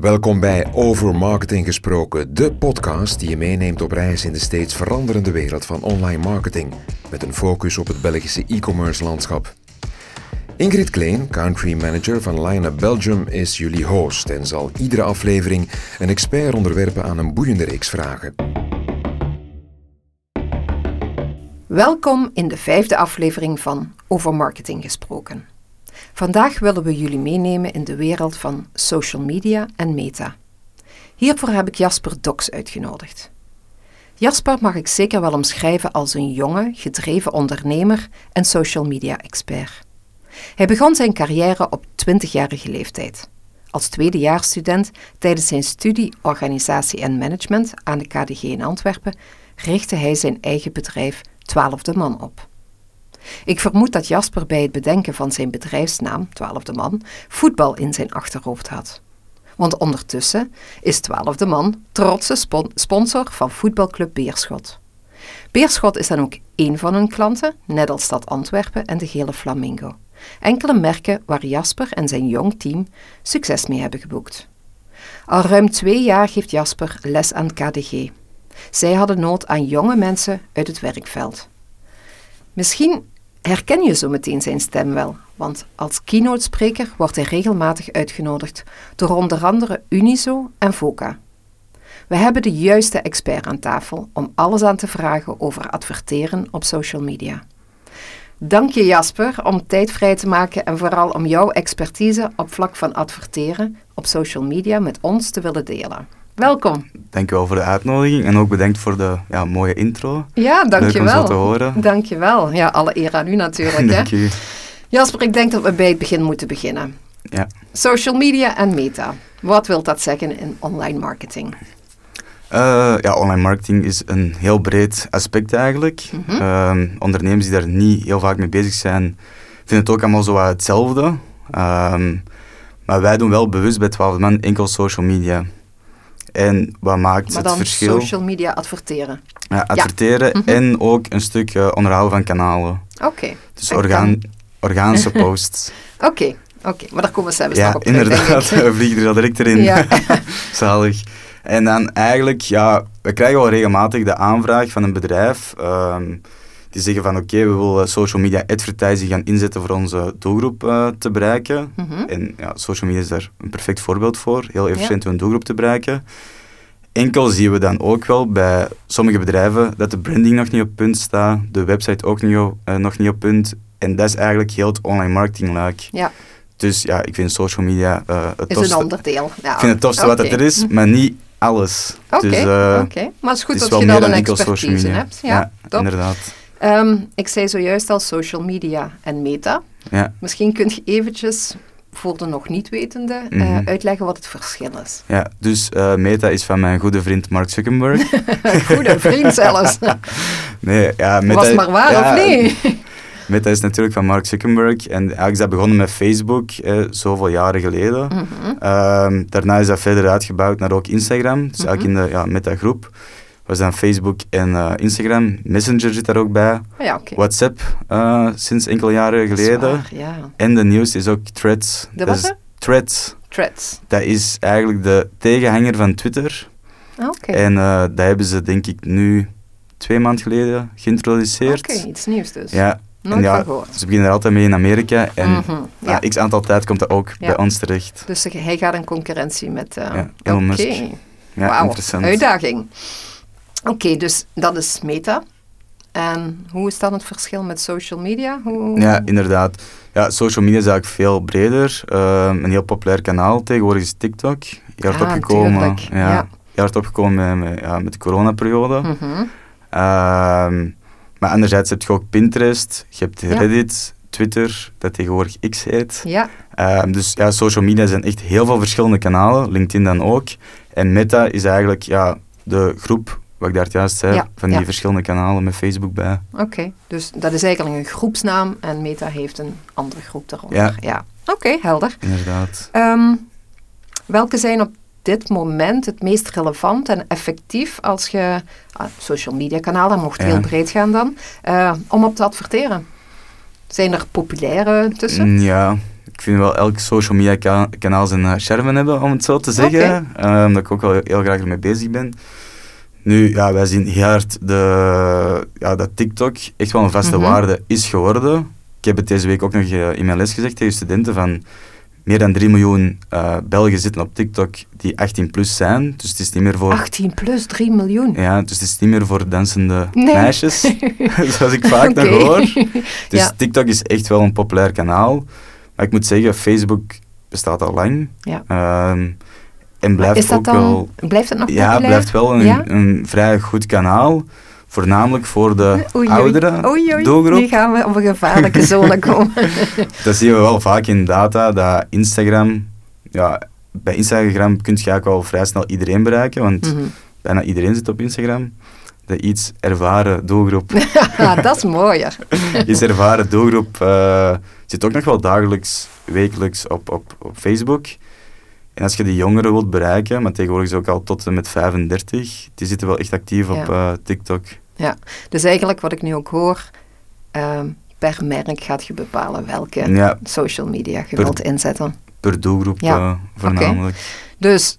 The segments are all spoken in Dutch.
Welkom bij Over Marketing Gesproken, de podcast die je meeneemt op reis in de steeds veranderende wereld van online marketing, met een focus op het Belgische e-commerce landschap. Ingrid Kleen, country manager van Line Belgium, is jullie host en zal iedere aflevering een expert onderwerpen aan een boeiende reeks vragen. Welkom in de vijfde aflevering van Over Marketing Gesproken. Vandaag willen we jullie meenemen in de wereld van social media en meta. Hiervoor heb ik Jasper Doks uitgenodigd. Jasper mag ik zeker wel omschrijven als een jonge, gedreven ondernemer en social media expert. Hij begon zijn carrière op 20-jarige leeftijd. Als tweedejaarsstudent tijdens zijn studie Organisatie en Management aan de KDG in Antwerpen richtte hij zijn eigen bedrijf Twaalfde Man op. Ik vermoed dat Jasper bij het bedenken van zijn bedrijfsnaam, Twaalfde Man, voetbal in zijn achterhoofd had. Want ondertussen is Twaalfde Man trotse sponsor van voetbalclub Beerschot. Beerschot is dan ook één van hun klanten, net als Stad Antwerpen en de Gele Flamingo. Enkele merken waar Jasper en zijn jong team succes mee hebben geboekt. Al ruim twee jaar geeft Jasper les aan KDG. Zij hadden nood aan jonge mensen uit het werkveld. Misschien herken je zo meteen zijn stem wel, want als keynote-spreker wordt hij regelmatig uitgenodigd door onder andere Uniso en VOCA. We hebben de juiste expert aan tafel om alles aan te vragen over adverteren op social media. Dank je Jasper om tijd vrij te maken en vooral om jouw expertise op vlak van adverteren op social media met ons te willen delen. Welkom. Dankjewel voor de uitnodiging en ook bedankt voor de ja, mooie intro. Ja, dankjewel. Leuk om zo te horen. Dankjewel. Ja, alle eer aan u natuurlijk. Dank u. Jasper, ik denk dat we bij het begin moeten beginnen. Ja. Social media en meta. Wat wil dat zeggen in online marketing? Uh, ja, online marketing is een heel breed aspect eigenlijk. Mhm. Ehm, ondernemers die daar niet heel vaak mee bezig zijn, vinden het ook allemaal zo wat hetzelfde. Ehm, maar wij doen wel bewust bij 12 man enkel social media. En wat maakt Maar het verschil? social media adverteren. Ja, adverteren Mhm. en ook een stuk eh, onderhouden van kanalen. Oké. Dus orgaan, organische posts. Oké, oké. Maar daar komen we zelfs ja, nog op terug, inderdaad. We vliegen er al direct erin. Ja. Zalig. En dan eigenlijk, ja, we krijgen wel regelmatig de aanvraag van een bedrijf. ehm, die zeggen van oké, we willen social media advertising gaan inzetten voor onze doelgroep eh, te bereiken. Mhm. En ja, social media is daar een perfect voorbeeld voor. Heel efficiënt om een doelgroep te bereiken. Enkel zien we dan ook wel bij sommige bedrijven dat de branding nog niet op punt staat, de website ook niet op, eh, nog niet op punt. En dat is eigenlijk heel het online marketing luik. Ja, Dus ja, ik vind social media eh het is tofste. een onderdeel. Ja. Ik vind het tofste wat het er is, maar niet alles. Oké, dus, oké. Maar het is goed het is dat je dan een expertise hebt. Ja, top. inderdaad. Ehm, ik zei zojuist al social media en meta. Ja, Misschien kun je eventjes voor de nog niet wetende eh, Mhm. uitleggen wat het verschil is. ja. dus eh, Meta is van mijn goede vriend Mark Zuckerberg. Goede vriend zelfs. nee, ja, Meta, Was maar waar ja, of nee? Meta is natuurlijk van Mark Zuckerberg. En eigenlijk is dat begonnen met Facebook, eh, zoveel jaren geleden. Mhm. Ehm, daarna is dat verder uitgebouwd naar ook Instagram. Dus eigenlijk in de ja, Meta-groep was dan Facebook en eh, Instagram. Messenger zit daar ook bij. Oh ja. WhatsApp eh, sinds enkele jaren geleden. waar, ja. En de nieuwste is ook Threads. De Dat wat, is? Threads. Threads. Dat is eigenlijk de tegenhanger van Twitter. Ah, Oké. En eh dat hebben ze denk ik nu twee maanden geleden geïntroduceerd. Oké, iets nieuws dus. Ja, Nooit en ja, ze beginnen er altijd mee in Amerika. En Mhm, na ja. x aantal tijd komt dat ook Ja. bij ons terecht. Dus hij gaat in concurrentie met... eh Ja, Elon. Musk. Ja, Wauw, interessant. uitdaging. Oké, dus dat is meta. En hoe is dan het verschil met social media? Hoe... Ja, inderdaad. Ja, social media is eigenlijk veel breder. Ehm, een heel populair kanaal tegenwoordig is TikTok. Heel hard Ah, opgekomen. Ja, ja. heel hard opgekomen met, met, ja, met de coronaperiode. Mhm. Ehm, maar anderzijds heb je ook Pinterest, je hebt Ja. Reddit, Twitter, dat tegenwoordig X heet. Ja, Ehm, dus ja, social media zijn echt heel veel verschillende kanalen, LinkedIn dan ook. En Meta is eigenlijk ja, de groep, wat ik daar juist zei, Ja, van die ja. verschillende kanalen met Facebook bij. oké. Dus dat is eigenlijk een groepsnaam en Meta heeft een andere groep daaronder. Ja. ja. Oké, helder. Inderdaad. Ehm, welke zijn op dit moment het meest relevant en effectief als je ah, social media kanalen, mocht Ja. heel breed gaan dan, eh, om op te adverteren? Zijn er populaire tussen? Mm, Ja, ik vind wel elk social media kanaal zijn uh, charme hebben, om het zo te zeggen. Okay. omdat ik ook wel heel graag ermee bezig ben. Nu, ja, wij zien heel hard de, ja, dat TikTok echt wel een vaste mhm. waarde is geworden. Ik heb het deze week ook nog in mijn les gezegd tegen studenten van meer dan 3 miljoen uh, Belgen zitten op TikTok die 18 plus zijn. Dus het is niet meer voor... 18 plus, 3 miljoen? Ja, dus het is niet meer voor dansende meisjes, zoals ik vaak nog hoor. Dus TikTok is echt wel een populair kanaal. Maar ik moet zeggen, Facebook bestaat al lang. Ja. Um, en blijft is dat ook dan, wel... Blijft het nog populair? Ja, blijft wel een, een vrij goed kanaal. Voornamelijk voor de oudere oei, doelgroep. Nu gaan we op een gevaarlijke zone komen. dat zien we wel vaak in data, dat Instagram... Ja, bij Instagram kun je ook wel vrij snel iedereen bereiken, want mhm. bijna iedereen zit op Instagram. De iets ervaren doelgroep... dat is mooier. iets ervaren doelgroep uh, zit ook nog wel dagelijks, wekelijks op, op, op Facebook. En als je die jongeren wilt bereiken, maar tegenwoordig is ook al tot en met 35, die zitten wel echt actief op uh, TikTok. Ja, dus eigenlijk wat ik nu ook hoor, uh, per merk gaat je bepalen welke social media je wilt inzetten. Per doelgroep ja. uh, voornamelijk. Dus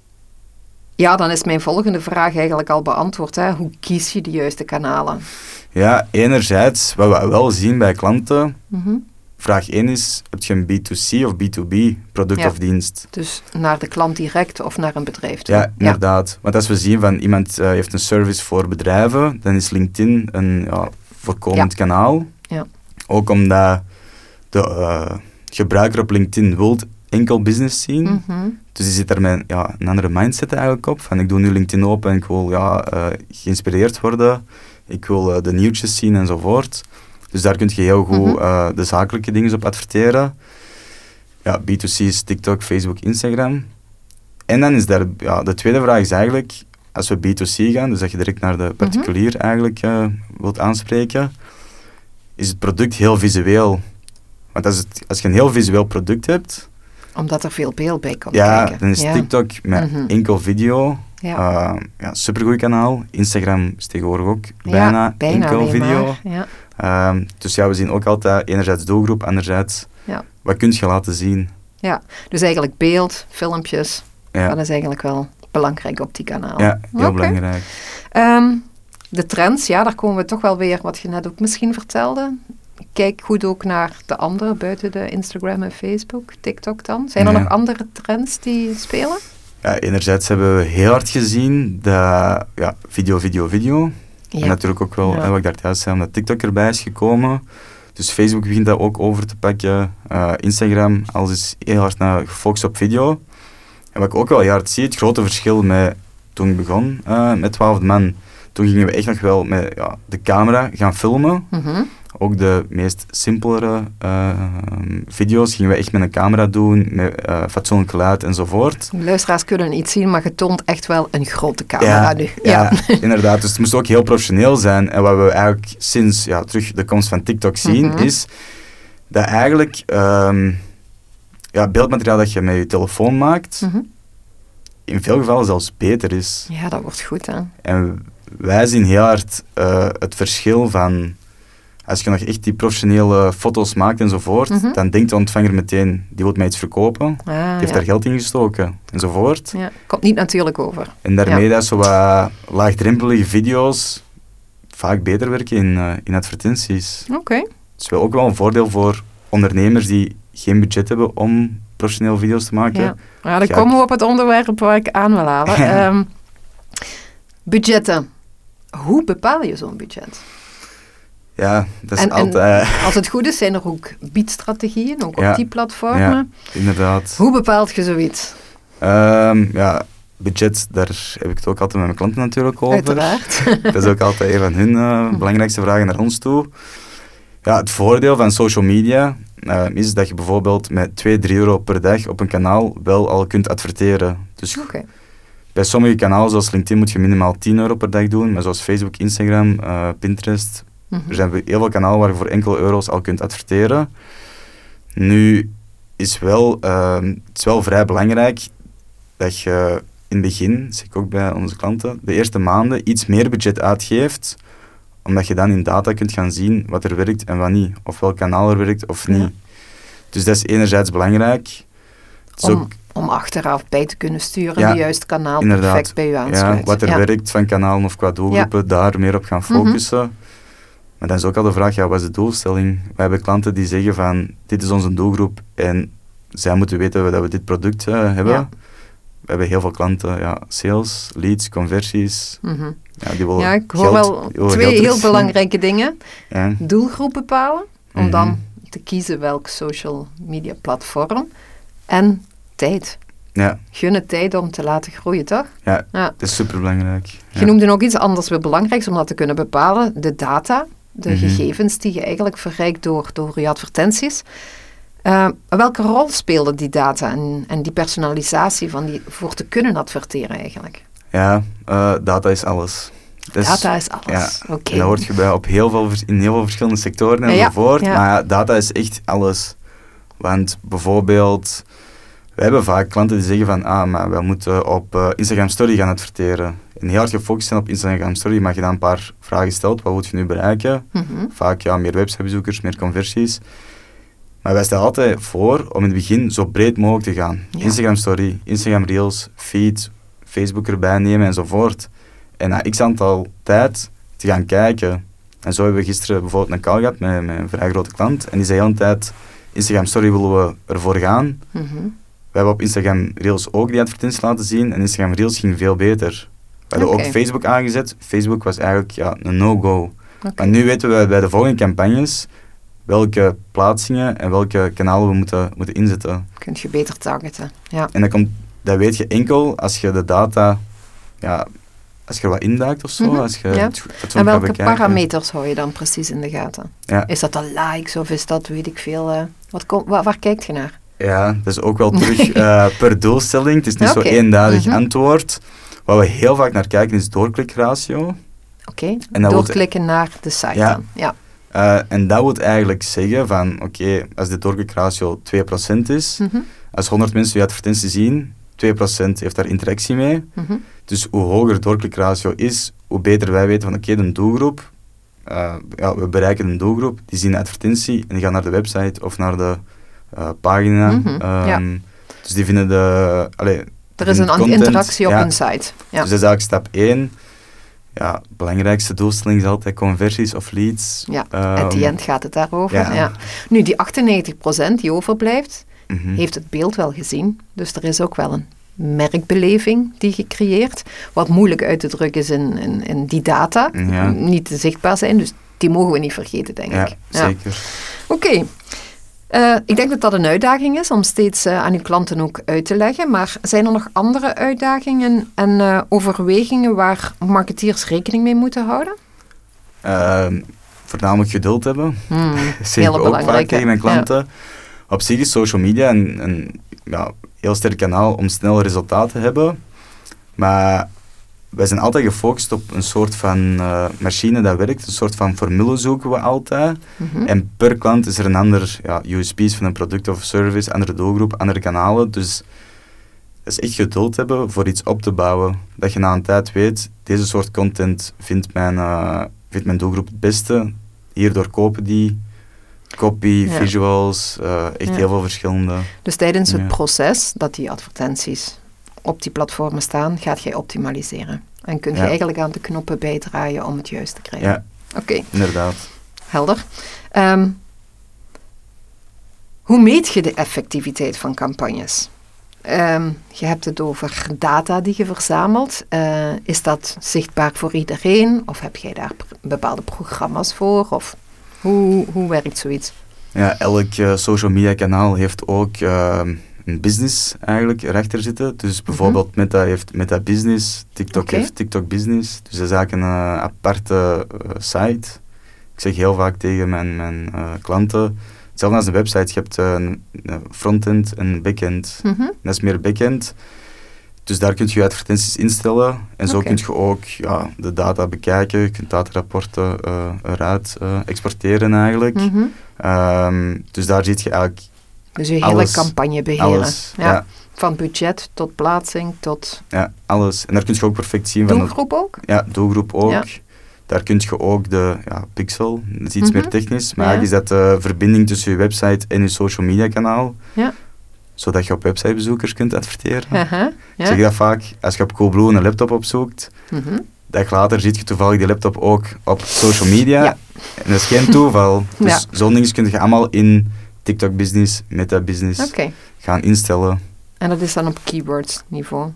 ja, dan is mijn volgende vraag eigenlijk al beantwoord. Hè. Hoe kies je de juiste kanalen? Ja, enerzijds, wat we wel zien bij klanten, mhm. Vraag 1 is, heb je een B2C of B2B product of dienst? Dus naar de klant direct of naar een bedrijf toe? Ja, inderdaad. Want als we zien van iemand uh, heeft een service voor bedrijven, dan is LinkedIn een ja, voorkomend kanaal. Ja. Ook omdat de uh, gebruiker op LinkedIn wil enkel business zien. Mhm. Dus die zit daar met ja, een andere mindset eigenlijk op. Van ik doe nu LinkedIn open en ik wil ja, uh, geïnspireerd worden. Ik wil de nieuwtjes zien enzovoort. Dus daar kun je heel goed mhm. eh, de zakelijke dingen op adverteren. Ja, B2C is TikTok, Facebook, Instagram. En dan is daar, ja, de tweede vraag is eigenlijk, als we B2C gaan, dus dat je direct naar de mhm. particulier eigenlijk uh, wilt aanspreken, is het product heel visueel. Want als, het, als je een heel visueel product hebt... Omdat er veel beeld bij komt Ja, dan is TikTok met mhm. enkel video ja. Uh, ja, supergoed kanaal. Instagram is tegenwoordig ook bijna, bijna enkel video. Ja. Ehm, dus ja, we zien ook altijd enerzijds doelgroep, anderzijds ja. wat kun je laten zien. Ja, dus eigenlijk beeld, filmpjes, ja. dat is eigenlijk wel belangrijk op die kanaal. Ja, heel belangrijk. Ehm, de trends, ja, daar komen we toch wel weer, wat je net ook misschien vertelde. Kijk goed ook naar de andere buiten de Instagram en Facebook, TikTok dan. Zijn er nog andere trends die spelen? Ja, enerzijds hebben we heel hard gezien dat ja, video, video, video. En natuurlijk ook wel, wat ik daar juist zei, omdat TikTok erbij is gekomen. Dus Facebook begint dat ook over te pakken. Uh, Instagram, alles is heel hard naar gefocust op video. En wat ik ook wel heel hard zie, het grote verschil met toen ik begon uh, met 12 man. Toen gingen we echt nog wel met ja, de camera gaan filmen. Mhm. Ook de meest simpelere uh, video's gingen we echt met een camera doen, met uh, fatsoenlijk geluid enzovoort. Luisteraars kunnen niet zien, maar je toont echt wel een grote camera nu. Ja, ja. inderdaad. Dus het moest ook heel professioneel zijn. En wat we eigenlijk sinds ja, terug de komst van TikTok zien, mhm. is dat eigenlijk um, ja, beeldmateriaal dat je met je telefoon maakt, mhm. in veel gevallen zelfs beter is. Ja, dat wordt goed, hè. En wij zien heel hard uh, het verschil van als je nog echt die professionele foto's maakt enzovoort, mm dan denkt de ontvanger meteen, die wil mij iets verkopen, ah, die heeft daar geld in gestoken, enzovoort. Ja, komt niet natuurlijk over. En daarmee dat zo wat laagdrempelige video's vaak beter werken in, uh, in advertenties. Oké. Okay. Dat is wel ook wel een voordeel voor ondernemers die geen budget hebben om professionele video's te maken. Ja, ja dan komen we op het onderwerp waar ik aan wil halen. um, budgetten. Hoe bepaal je zo'n budget? Ja, dat is altijd... als het goed is, zijn er ook biedstrategieën, ook op die platformen. Ja, inderdaad. Hoe bepaalt je zoiets? Um, ja, budget, daar heb ik het ook altijd met mijn klanten natuurlijk over. Uiteraard. dat is ook altijd een van hun uh, belangrijkste vragen naar ons toe. Ja, het voordeel van social media uh, is dat je bijvoorbeeld met 2, 3 euro per dag op een kanaal wel al kunt adverteren. Dus okay. bij sommige kanalen zoals LinkedIn moet je minimaal 10 euro per dag doen, maar zoals Facebook, Instagram, uh, Pinterest, Mhm. Er zijn heel veel kanalen waar je voor enkele euro's al kunt adverteren. Nu is wel, uh, het is wel vrij belangrijk dat je in het begin, zeg ik ook bij onze klanten, de eerste maanden iets meer budget uitgeeft, omdat je dan in data kunt gaan zien wat er werkt en wat niet. Of welk kanaal er werkt of niet. Dus dat is enerzijds belangrijk. Is Om, ook om achteraf bij te kunnen sturen, Ja, de juiste kanaal perfect bij u aansluiten. ja, wat er Ja. werkt van kanalen of qua doelgroepen, daar meer op gaan Mhm. focussen. Maar dan is ook al de vraag, ja, wat is de doelstelling? Wij hebben klanten die zeggen van, dit is onze doelgroep en zij moeten weten dat we dit product eh, hebben. Ja. We hebben heel veel klanten, ja, sales, leads, conversies. Mhm. Ja, die willen Ja, ik hoor geld- wel twee heel belangrijke dingen. Ja. Doelgroep bepalen, om Mhm. dan te kiezen welk social media platform. En tijd. Ja, Gunnen tijd om te laten groeien, toch? ja, Ja. dat is super belangrijk. Je noemde nog iets anders weer belangrijks om dat te kunnen bepalen. De data, de Mhm. gegevens die je eigenlijk verrijkt door, door je advertenties. Eh, welke rol speelde die data en, en die personalisatie van die, voor te kunnen adverteren eigenlijk? Ja, eh, data is alles. Is- data is alles. ja, dat hoort je bij op heel veel, in heel veel verschillende sectoren ja, enzovoort. ja. Maar ja, data is echt alles. Want bijvoorbeeld, we hebben vaak klanten die zeggen van, ah, maar we moeten op eh, Instagram Story gaan adverteren. En heel hard gefocust zijn op Instagram Story, maar je dan een paar vragen stelt, wat wil je nu bereiken? Mhm. Vaak ja, meer websitebezoekers, meer conversies. Maar wij stellen altijd voor om in het begin zo breed mogelijk te gaan. Ja. Instagram Story, Instagram Reels, Feed, Facebook erbij nemen enzovoort. En na x aantal tijd te gaan kijken. En zo hebben we gisteren bijvoorbeeld een call gehad met, met een vrij grote klant. En die zei de hele tijd, Instagram Story willen we ervoor gaan. Mhm. We hebben op Instagram Reels ook die advertenties laten zien. En Instagram Reels ging veel beter. We hadden ook Facebook aangezet. Facebook was eigenlijk ja, een no-go. Maar nu weten we bij de volgende campagnes welke plaatsingen en welke kanalen we moeten, moeten inzetten. Kun je beter targeten. Ja. En dat, komt, dat weet je enkel als je de data, ja, als je er wat induikt of zo. Mhm, Als je ja. het, het En welke parameters hou je dan precies in de gaten? Ja. Is dat de likes of is dat, weet ik veel, eh, wat kom, waar, waar kijkt je naar? Ja, dat is ook wel terug eh, per doelstelling. Het is niet Ja, zo eenduidig Mhm. antwoord. Wat we heel vaak naar kijken is doorklikratio. Oké, doorklikken naar de site Ja. dan. Ja. Eh, en dat wil eigenlijk zeggen van, oké, als de doorklikratio 2% is, Mhm, als 100 mensen je advertentie zien, 2% heeft daar interactie mee. mhm. Dus hoe hoger de doorklikratio is, hoe beter wij weten van oké, de doelgroep, eh, ja, we bereiken een doelgroep, die zien de advertentie en die gaan naar de website of naar de eh, pagina. Mhm, Ehm, ja. Dus die vinden de... Allee, Er is een content, interactie op ja. een site. Ja. Dus dat is eigenlijk stap 1. Ja, belangrijkste doelstelling is altijd conversies of leads. Ja, Ehm, At the end gaat het daarover. Ja. ja. Nu, die 98% die overblijft, mhm. heeft het beeld wel gezien. Dus er is ook wel een merkbeleving die gecreëerd. Wat moeilijk uit te drukken is in, in, in die data. Ja. Niet te zichtbaar zijn, dus die mogen we niet vergeten, denk Ja, ik. zeker. Oké. Eh, ik denk dat dat een uitdaging is om steeds eh, aan uw klanten ook uit te leggen. Maar zijn er nog andere uitdagingen en eh, overwegingen waar marketeers rekening mee moeten houden? Ehm, voornamelijk geduld hebben. Hmm, hele ook vaak tegen mijn klanten. Op zich is social media een, een ja, heel sterk kanaal om snel resultaten te hebben. Maar wij zijn altijd gefocust op een soort van eh, machine dat werkt. Een soort van formule zoeken we altijd. Mhm. En per klant is er een ander ja, USP's van een product of service, andere doelgroep, andere kanalen. Dus dat is echt geduld hebben voor iets op te bouwen. Dat je na een tijd weet, deze soort content vindt mijn, eh, vindt mijn doelgroep het beste. Hierdoor kopen die. Copy, Ja. visuals, eh, echt Ja. heel veel verschillende. Dus tijdens het proces dat die advertenties op die platformen staan, gaat jij optimaliseren. En kun je Ja. eigenlijk aan de knoppen bijdraaien om het juist te krijgen. Ja, Oké, inderdaad. helder. Ehm, hoe meet je de effectiviteit van campagnes? Ehm, je hebt het over data die je verzamelt. Eh, is dat zichtbaar voor iedereen? Of heb jij daar bepaalde programma's voor? Of hoe, hoe werkt zoiets? Ja, elk eh, social media kanaal heeft ook eh, een business eigenlijk erachter zitten. Dus bijvoorbeeld Meta heeft Meta Business, TikTok heeft TikTok Business. Dus dat is eigenlijk een eh, aparte eh, site. Ik zeg heel vaak tegen mijn, mijn eh, klanten, hetzelfde als een website, je hebt een, frontend en een backend. Mhm. Dat is meer backend. Dus daar kun je advertenties instellen. En zo Oké. kun je ook ja, de data bekijken. Je kunt datarapporten eruit exporteren eigenlijk. Mhm. Ehm, dus daar zie je eigenlijk Dus je hele Alles. campagne beheren. alles. Ja. Ja. Van budget tot plaatsing tot Ja, alles. En daar kun je ook perfect zien van... doelgroep ook? Ja, doelgroep ook. Ja. Daar kun je ook de ja, pixel, dat is iets Mhm. meer technisch, maar Ja. eigenlijk is dat de verbinding tussen je website en je social media kanaal. Ja. Zodat je op websitebezoekers kunt adverteren. Aha, Ik ja. zeg dat vaak, als je op Coolblue een laptop opzoekt, Mhm. dag later ziet je toevallig die laptop ook op social media. Ja. En dat is geen toeval. Dus Ja. zo'n dingen kun je allemaal in TikTok business, meta business Oké. gaan instellen. En dat is dan op keywords niveau?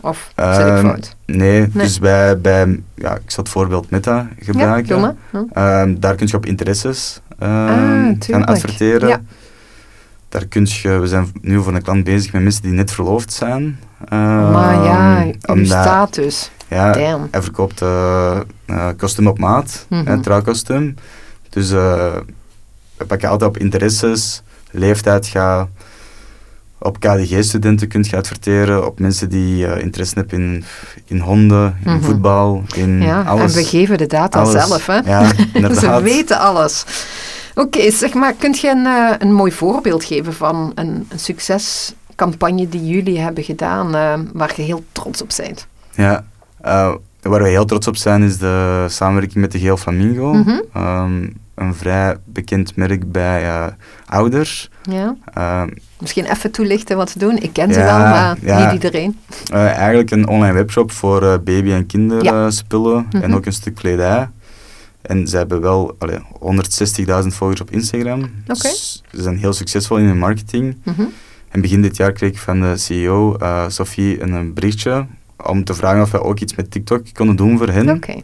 Of zit ik Ehm, fout? Nee, Nee. dus bij, bij ja, ik zal het voorbeeld meta gebruiken. Hm. Ehm, daar kun je op interesses ehm, gaan tuurlijk. adverteren. Ja. Daar kun je, we zijn nu voor een klant bezig met mensen die net verloofd zijn. Ehm, maar ja, uw status. Ja, Damn. hij verkoopt eh eh, kostuum op maat, mm trouwkostuum. Dus eh we pakken altijd op interesses, leeftijd ga op KDG-studenten kunt je adverteren, op mensen die eh, interesse hebben in, in honden, in Mhm. voetbal, in Ja, alles. en we geven de data alles. zelf, hè? Ja, Ze weten alles. Oké, zeg maar, kunt je een, eh, een mooi voorbeeld geven van een, een succescampagne die jullie hebben gedaan, eh, waar je heel trots op bent? Ja, waar we heel trots op zijn is de samenwerking met de Geel Flamingo. Ehm, een vrij bekend merk bij eh, ouders. Ja? Ehm, Misschien even toelichten wat ze doen. Ik ken ze Ja, wel, maar ja. niet iedereen. Eh, eigenlijk een online webshop voor eh, baby- en kinderspullen Mhm. en ook een stuk kledij. En ze hebben wel allee, 160.000 volgers op Instagram. Oké. Dus ze zijn heel succesvol in hun marketing. Mhm. En begin dit jaar kreeg ik van de CEO, Sophie, een, berichtje om te vragen of wij ook iets met TikTok konden doen voor hen. Oké.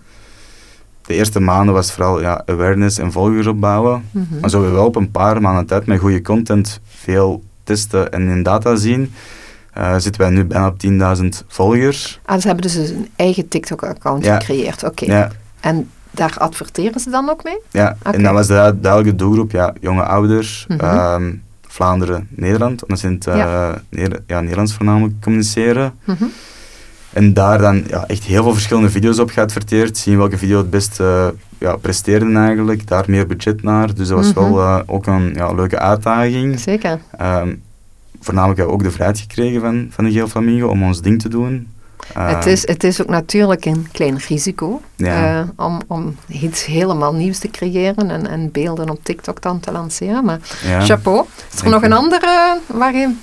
De eerste maanden was vooral ja, awareness en volgers opbouwen. Mhm. Maar zo we wel op een paar maanden tijd met goede content veel testen en in data zien, eh, zitten wij nu bijna op 10.000 volgers. Ah, ze hebben dus een eigen TikTok-account Ja. gecreëerd. Oké. Ja, En daar adverteren ze dan ook mee? ja. Oké. en dat was de duidelijke doelgroep, ja, jonge ouders, Mhm. ehm, Vlaanderen, Nederland, omdat ze in het eh, Ja. Neder- ja, Nederlands voornamelijk communiceren. Mhm. En daar dan ja, echt heel veel verschillende video's op geadverteerd, zien welke video het best eh, ja, presteerde eigenlijk, daar meer budget naar. Dus dat was Mhm. wel eh, ook een ja, leuke uitdaging. Zeker. Ehm, voornamelijk hebben we ook de vrijheid gekregen van, van de Geel Flamingo om ons ding te doen. het, Ehm, is, het is ook natuurlijk een klein risico Ja. eh, om, om iets helemaal nieuws te creëren en, en beelden op TikTok dan te lanceren. Maar chapeau. Is er nog een andere waar je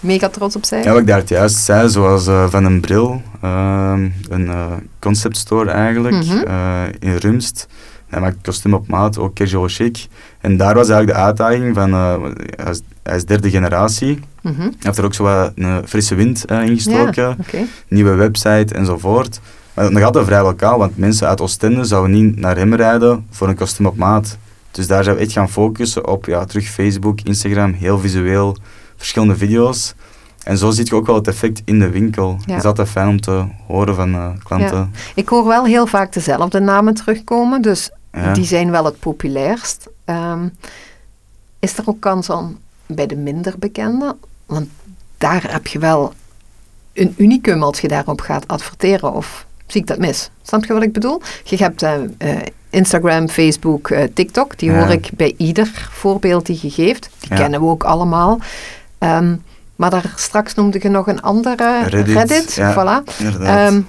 mega trots op bent? Ja, wat ik daar het juist zei, zoals eh, van een bril, ehm, een eh concept store eigenlijk, eh, in Rumst. Hij maakt kostuum op maat, ook casual chic. En daar was eigenlijk de uitdaging van, eh, hij, is, hij is derde generatie. Mhm. Hij heeft er ook zo wat een frisse wind ingestoken, Ja, oké. nieuwe website enzovoort. Maar nog altijd vrij lokaal, want mensen uit Oostende zouden niet naar hem rijden voor een kostuum op maat. Dus daar zijn we echt gaan focussen op ja, terug Facebook, Instagram, heel visueel, verschillende video's. En zo zie je ook wel het effect in de winkel. Ja. Het is altijd fijn om te horen van eh, klanten. Ik hoor wel heel vaak dezelfde namen terugkomen, dus Ja. die zijn wel het populairst. Ehm, is er ook kans om bij de minder bekende? Want daar heb je wel een unicum als je daarop gaat adverteren, of zie ik dat mis? Snap je wat ik bedoel? Je hebt eh, eh, Instagram, Facebook, TikTok, die Ja. hoor ik bij ieder voorbeeld die je geeft. Die Ja. kennen we ook allemaal. Ehm, maar daar straks noemde je nog een andere, Reddit, Reddit ja. voilà. Ehm,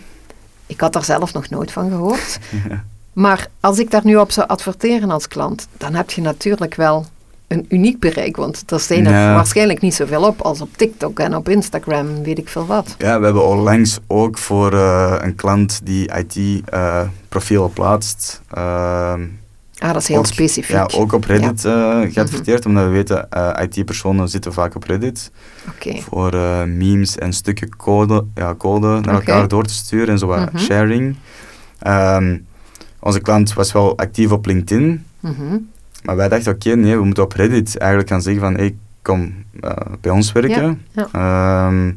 ik had daar zelf nog nooit van gehoord. Ja. Maar als ik daar nu op zou adverteren als klant, dan heb je natuurlijk wel een uniek bereik. Want er zijn er Ja. waarschijnlijk niet zoveel op als op TikTok en op Instagram, weet ik veel wat. Ja, we hebben onlangs ook voor eh, een klant die IT-profielen plaatst, ehm, Ah, dat is heel ook- specifiek. ja, ook op Reddit eh, geadverteerd, omdat we weten, eh, IT-personen zitten vaak op Reddit. Oké. voor eh, memes en stukken code, ja, code naar elkaar door te sturen en zo wat Mhm. sharing. Ehm, onze klant was wel actief op LinkedIn, Mhm. maar wij dachten, oké, nee, we moeten op Reddit eigenlijk gaan zeggen van, hey, kom bij ons werken. Ja, Ehm,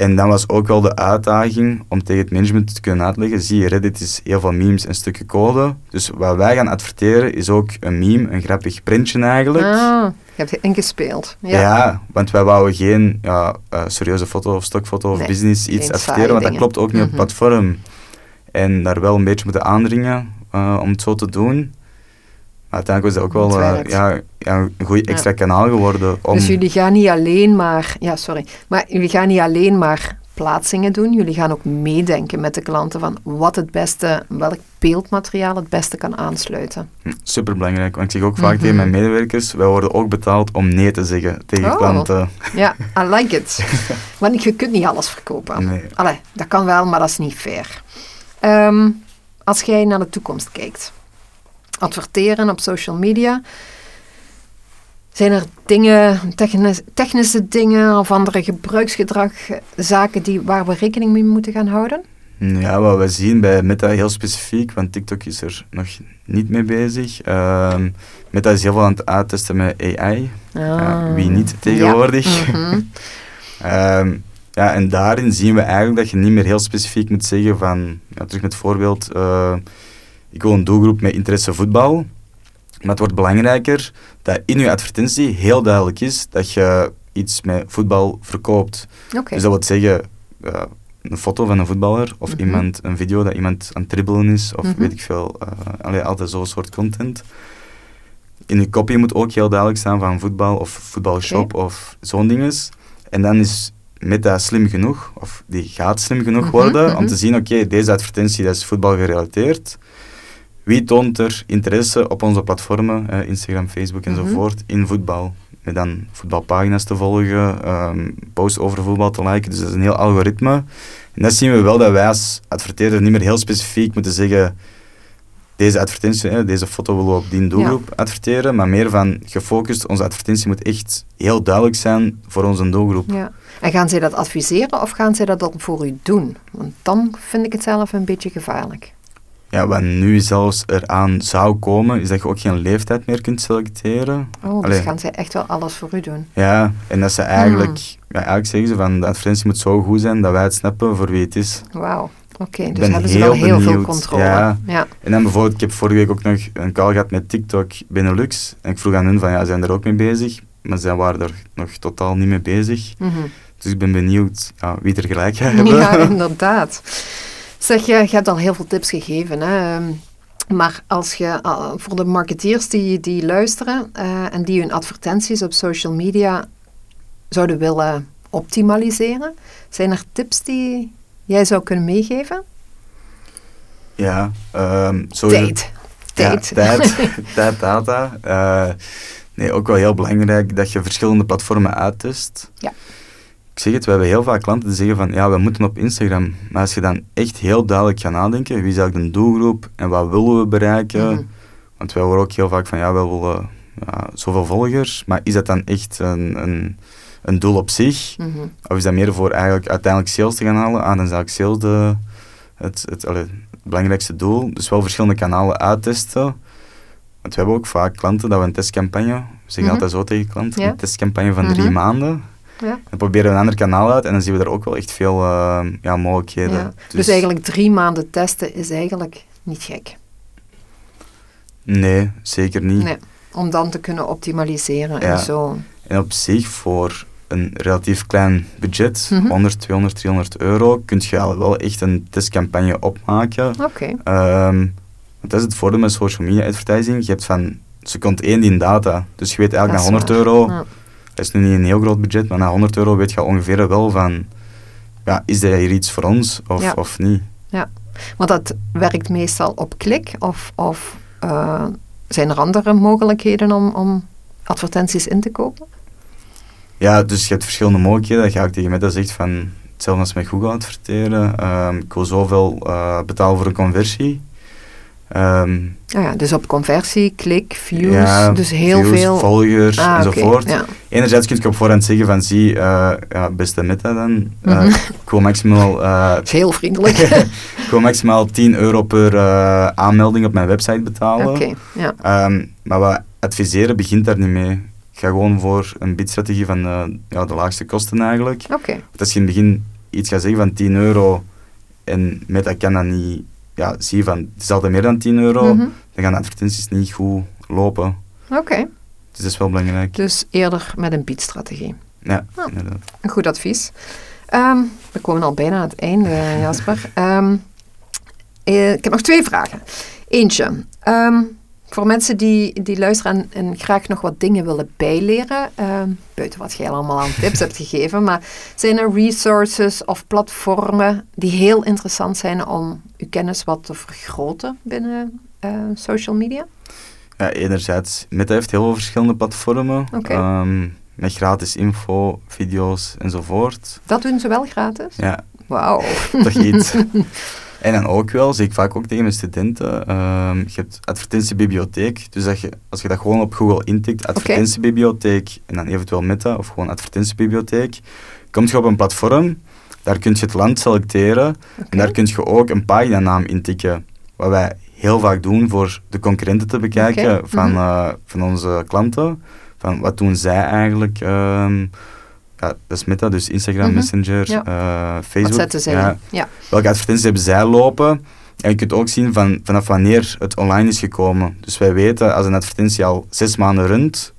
en dan was ook wel de uitdaging om tegen het management te kunnen uitleggen, zie je, Reddit is heel veel memes en stukken code. Dus wat wij gaan adverteren is ook een meme, een grappig printje eigenlijk. Ah, je hebt ingespeeld. Ja. Ja. want wij wouden geen ja, eh, serieuze foto of stokfoto of Nee, business iets adverteren, want dat klopt ook niet op Mhm. het platform. En daar wel een beetje moeten aandringen eh, om het zo te doen. Maar uiteindelijk was dat ook wel eh, ja, ja, een goed extra Ja. kanaal geworden. Om, Dus jullie gaan niet alleen maar, ja sorry, maar jullie gaan niet alleen maar verplaatsingen doen. Jullie gaan ook meedenken met de klanten van wat het beste, welk beeldmateriaal het beste kan aansluiten. Hm, Superbelangrijk, want ik zeg ook vaak Mhm. tegen mijn medewerkers, wij worden ook betaald om nee te zeggen tegen Oh. klanten. Ja, I like it. Want je kunt niet alles verkopen. Nee. Allee, dat kan wel, maar dat is niet fair. Ehm, als jij naar de toekomst kijkt, adverteren op social media, zijn er dingen, technis- technische dingen of andere gebruiksgedrag, zaken die, waar we rekening mee moeten gaan houden? Ja, wat we zien bij Meta heel specifiek, want TikTok is er nog niet mee bezig. Ehm, Meta is heel veel aan het uittesten met AI. Ja, wie niet tegenwoordig? Ja. Mhm. Ehm, ja, en daarin zien we eigenlijk dat je niet meer heel specifiek moet zeggen van, ja, terug met het voorbeeld, eh, ik wil een doelgroep met interesse voetbal. Maar het wordt belangrijker dat in je advertentie heel duidelijk is dat je iets met voetbal verkoopt. Dus dat wil zeggen, eh, een foto van een voetballer of Mhm. iemand, een video dat iemand aan het dribbelen is of Mhm. weet ik veel, eh allee, altijd zo'n soort content. In je copy moet ook heel duidelijk staan van voetbal of voetbalshop of zo'n dinges. En dan is Meta slim genoeg, of die gaat slim genoeg Mhm, worden, om te zien, oké, deze advertentie dat is voetbal gerelateerd. Wie toont er interesse op onze platformen, Instagram, Facebook Mhm. enzovoort, in voetbal? Met dan voetbalpagina's te volgen, ehm posts over voetbal te liken. Dus dat is een heel algoritme. En dat zien we wel dat wij als adverteerder niet meer heel specifiek moeten zeggen deze advertentie, deze foto willen we op die doelgroep adverteren, maar meer van gefocust, onze advertentie moet echt heel duidelijk zijn voor onze doelgroep. Ja. En gaan zij dat adviseren of gaan zij dat dan voor u doen? Want dan vind ik het zelf een beetje gevaarlijk. Ja, wat nu zelfs eraan zou komen, is dat je ook geen leeftijd meer kunt selecteren. Oh, dus Allee. gaan zij echt wel alles voor u doen? Ja, en dat ze eigenlijk, Hmm. ja, eigenlijk zeggen ze van de advertentie moet zo goed zijn dat wij het snappen voor wie het is. Wauw. Oké, dus ben hebben ze heel wel heel veel controle. Ja. ja. En dan bijvoorbeeld, ik heb vorige week ook nog een call gehad met TikTok Benelux. En ik vroeg aan hun van, ja, zijn er ook mee bezig? Maar zij waren er nog totaal niet mee bezig. Mhm. Dus ik ben benieuwd ja, wie er gelijk gaat hebben. Ja, inderdaad. Zeg, je, je hebt al heel veel tips gegeven. Hè? Ehm, Maar als je uh, voor de marketeers die, die luisteren uh, en die hun advertenties op social media zouden willen optimaliseren, zijn er tips die jij zou kunnen meegeven? Ja, um, tijd. Tijd. Ja, tijd, tijd, data. Uh, nee, ook wel heel belangrijk dat je verschillende platformen uittest. Ja. Ik zeg het, we hebben heel vaak klanten die zeggen van ja, we moeten op Instagram. Maar als je dan echt heel duidelijk gaat nadenken, wie is eigenlijk de doelgroep en wat willen we bereiken? Mhm. Want wij horen ook heel vaak van ja, we willen ja, zoveel volgers, maar is dat dan echt een, een, een doel op zich? Mhm. Of is dat meer voor eigenlijk uiteindelijk sales te gaan halen? Ah, dan is eigenlijk sales de, het, het, het belangrijkste doel. Dus wel verschillende kanalen uittesten. Want we hebben ook vaak klanten dat we een testcampagne, we zeggen Mhm. altijd zo tegen klanten, Ja. een testcampagne van drie maanden. Ja. Dan proberen we een ander kanaal uit en dan zien we daar ook wel echt veel uh, ja, mogelijkheden. Ja. Dus, eigenlijk drie maanden testen is eigenlijk niet gek. Nee, zeker niet. Nee, om dan te kunnen optimaliseren Ja. en zo. En op zich, voor een relatief klein budget, Mhm. 100, 200, 300 euro, kun je al wel echt een testcampagne opmaken. Oké. Ehm, want dat is het voordeel met social media advertising. Je hebt van seconde 1 die data. Dus je weet eigenlijk na is 100 waar. euro, Ja. Dat is nu niet een heel groot budget, maar na 100 euro weet je ongeveer wel van, ja, is dat hier iets voor ons of, Ja. of niet? Want dat werkt meestal op klik of, of eh, zijn er andere mogelijkheden om, om advertenties in te kopen? Ja, dus je hebt verschillende mogelijkheden. Dat ga ik tegen mij dat zegt van, hetzelfde als met Google adverteren. Ehm, ik wil zoveel eh, betalen voor een conversie. Ehm, Ah ja, dus op conversie, klik, views, ja, dus heel views, veel. volgers Ah, enzovoort. ja. Enerzijds kun je op voorhand zeggen van zie, eh, ja, beste meta dan, Mhm. ik wil maximaal, eh, heel vriendelijk. ik wil maximaal 10 euro per aanmelding op mijn website betalen. Oké, ja. Ehm, maar wat adviseren begint daar niet mee. Ik ga gewoon voor een bidstrategie van ja, de laagste kosten eigenlijk. Oké, Want als je in het begin iets gaat zeggen van 10 euro en meta kan dat niet, ja, zie je van het is altijd meer dan 10 euro, Mhm. dan gaan de advertenties niet goed lopen. oké. Dus dat is wel belangrijk. Dus eerder met een biedstrategie. Ja, Ah. inderdaad. Een goed advies. Ehm, we komen al bijna aan het einde, Jasper. Ehm, eh, ik heb nog twee vragen. Eentje. ehm, Voor mensen die, die luisteren en, en graag nog wat dingen willen bijleren, uh, buiten wat jij allemaal aan tips hebt gegeven, maar zijn er resources of platformen die heel interessant zijn om uw kennis wat te vergroten binnen uh, social media? Ja, enerzijds. Meta heeft heel veel verschillende platformen. Okay. Um, met gratis info, video's enzovoort. Dat doen ze wel gratis? Ja. Wauw. Toch iets. En dan ook wel, zie ik vaak ook tegen mijn studenten, um, je hebt advertentiebibliotheek. Dus dat je, als je dat gewoon op Google intikt, advertentiebibliotheek, en dan eventueel Meta of gewoon advertentiebibliotheek, kom je op een platform, daar kun je het land selecteren okay. en daar kun je ook een paginanaam intikken. Wat wij heel vaak doen voor de concurrenten te bekijken okay. van, mm -hmm. uh, van onze klanten. Van wat doen zij eigenlijk? Um, ja, dat is Meta, dus Instagram, Mhm. Messenger, Ja. eh, Facebook. Wat ja? Ja. welke advertenties hebben zij lopen. En je kunt ook zien van, vanaf wanneer het online is gekomen. Dus wij weten, als een advertentie al zes maanden runt,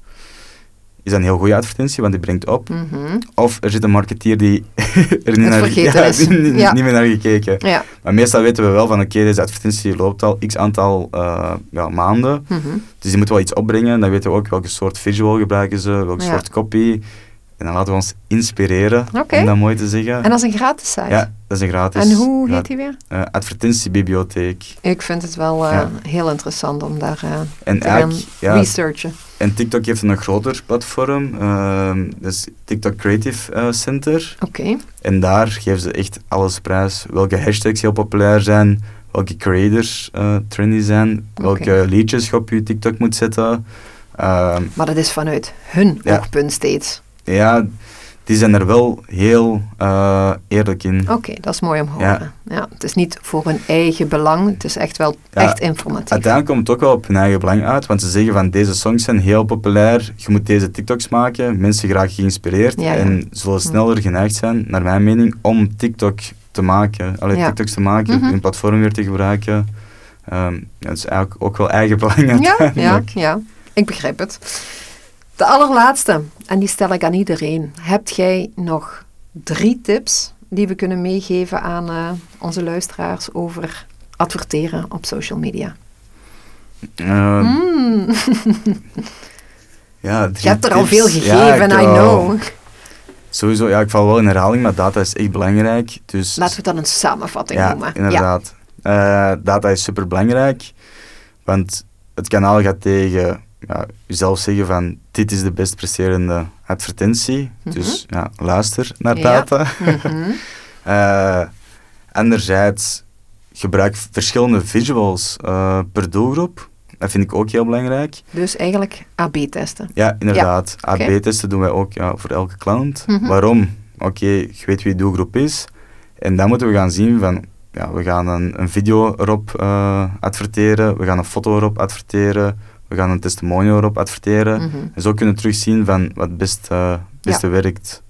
is dat een heel goede advertentie, want die brengt op. Mhm. Of er zit een marketeer die er niet, naar, ja, is. niet, Ja. niet meer naar gekeken. Ja. Maar meestal weten we wel van, oké, deze advertentie loopt al x aantal eh, ja, maanden. Mhm. Dus die moet wel iets opbrengen. Dan weten we ook welke soort visual gebruiken ze, welke soort copy. En dan laten we ons inspireren, om dat mooi te zeggen. En dat is een gratis site? Ja, dat is een gratis. En hoe heet die weer? eh, advertentiebibliotheek. Ik vind het wel eh, Ja. heel interessant om daar eh, En te gaan ja, researchen. en TikTok heeft een groter platform. ehm, is TikTok Creative Center. Oké. En daar geven ze echt alles prijs. Welke hashtags heel populair zijn, welke creators trendy zijn, welke liedjes je op je TikTok moet zetten. Ehm, Maar dat is vanuit hun Ja. oogpunt steeds. Ja, die zijn er wel heel eh, eerlijk in. Oké, dat is mooi om te Ja. horen. Ja. het is niet voor hun eigen belang, het is echt wel Ja, echt informatief. Uiteindelijk komt het ook wel op hun eigen belang uit, want ze zeggen van deze songs zijn heel populair, je moet deze TikToks maken, mensen geraken geïnspireerd Ja, ja. en zullen sneller geneigd zijn, naar mijn mening, om TikTok te maken. Alleen Ja. TikToks te maken, Mhm. hun platform weer te gebruiken. Ja, het is eigenlijk ook wel eigen belang Ja, ja, uiteindelijk. ja, ik begrijp het. De allerlaatste, en die stel ik aan iedereen. Hebt jij nog drie tips die we kunnen meegeven aan eh, onze luisteraars over adverteren op social media? Ehm, Mm. ja, Je hebt er al tips. veel Ja, gegeven, I know. Sowieso, ja, ik val wel in herhaling, maar data is echt belangrijk. Dus Laten we dan een samenvatting ja, noemen. inderdaad. Eh, data is super belangrijk, want het kanaal gaat tegen ja, jezelf zeggen van dit is de best presterende advertentie. Mhm. Dus ja, luister naar Ja. data. Mhm. Eh, anderzijds gebruik verschillende visuals eh, per doelgroep. Dat vind ik ook heel belangrijk. Dus eigenlijk AB-testen. Ja, inderdaad. oké. AB-testen doen wij ook ja, voor elke klant. Mhm. Waarom? Oké, je weet wie je doelgroep is. En dan moeten we gaan zien van, ja, we gaan een, een video erop eh, adverteren, we gaan een foto erop adverteren, we gaan een testimonial erop adverteren. Mhm. En zo kunnen we terugzien van wat het best, eh, beste werkt.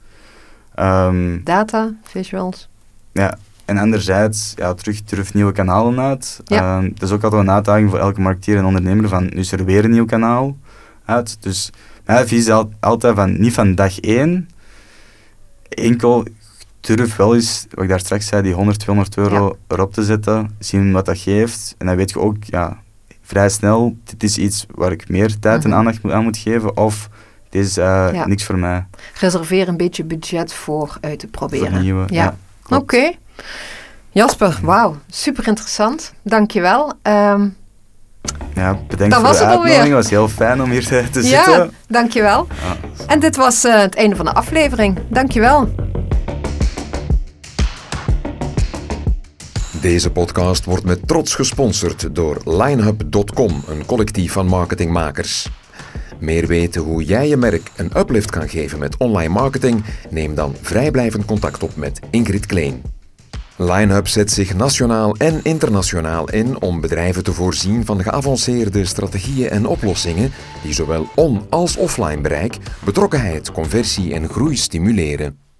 Ehm, Data, visuals. ja. En anderzijds, ja, terug durf nieuwe kanalen uit. Ja. Ehm, dat is ook altijd een uitdaging voor elke marketeer en ondernemer van, nu is er weer een nieuw kanaal uit. Dus mijn advies is al- altijd van, niet van dag één, enkel durf wel eens, wat ik daar straks zei, die 100, 200 euro erop te zetten, zien wat dat geeft. En dan weet je ook, ja, vrij snel, dit is iets waar ik meer tijd en Mhm. aandacht aan moet geven, of dit is eh, Ja. niks voor mij. Reserveer een beetje budget voor uit te proberen. Ja. Oké. Jasper, wauw, super interessant. Dankjewel. Ehm Ja, bedankt Dat voor was de uitnodiging. Het was heel fijn om hier te, te ja, zitten. dankjewel. Ja. En dit was eh, het einde van de aflevering. Dankjewel. Deze podcast wordt met trots gesponsord door linehub.com, een collectief van marketingmakers. Meer weten hoe jij je merk een uplift kan geven met online marketing? Neem dan vrijblijvend contact op met Ingrid Kleen. Linehub zet zich nationaal en internationaal in om bedrijven te voorzien van geavanceerde strategieën en oplossingen die zowel on- als offline bereik, betrokkenheid, conversie en groei stimuleren.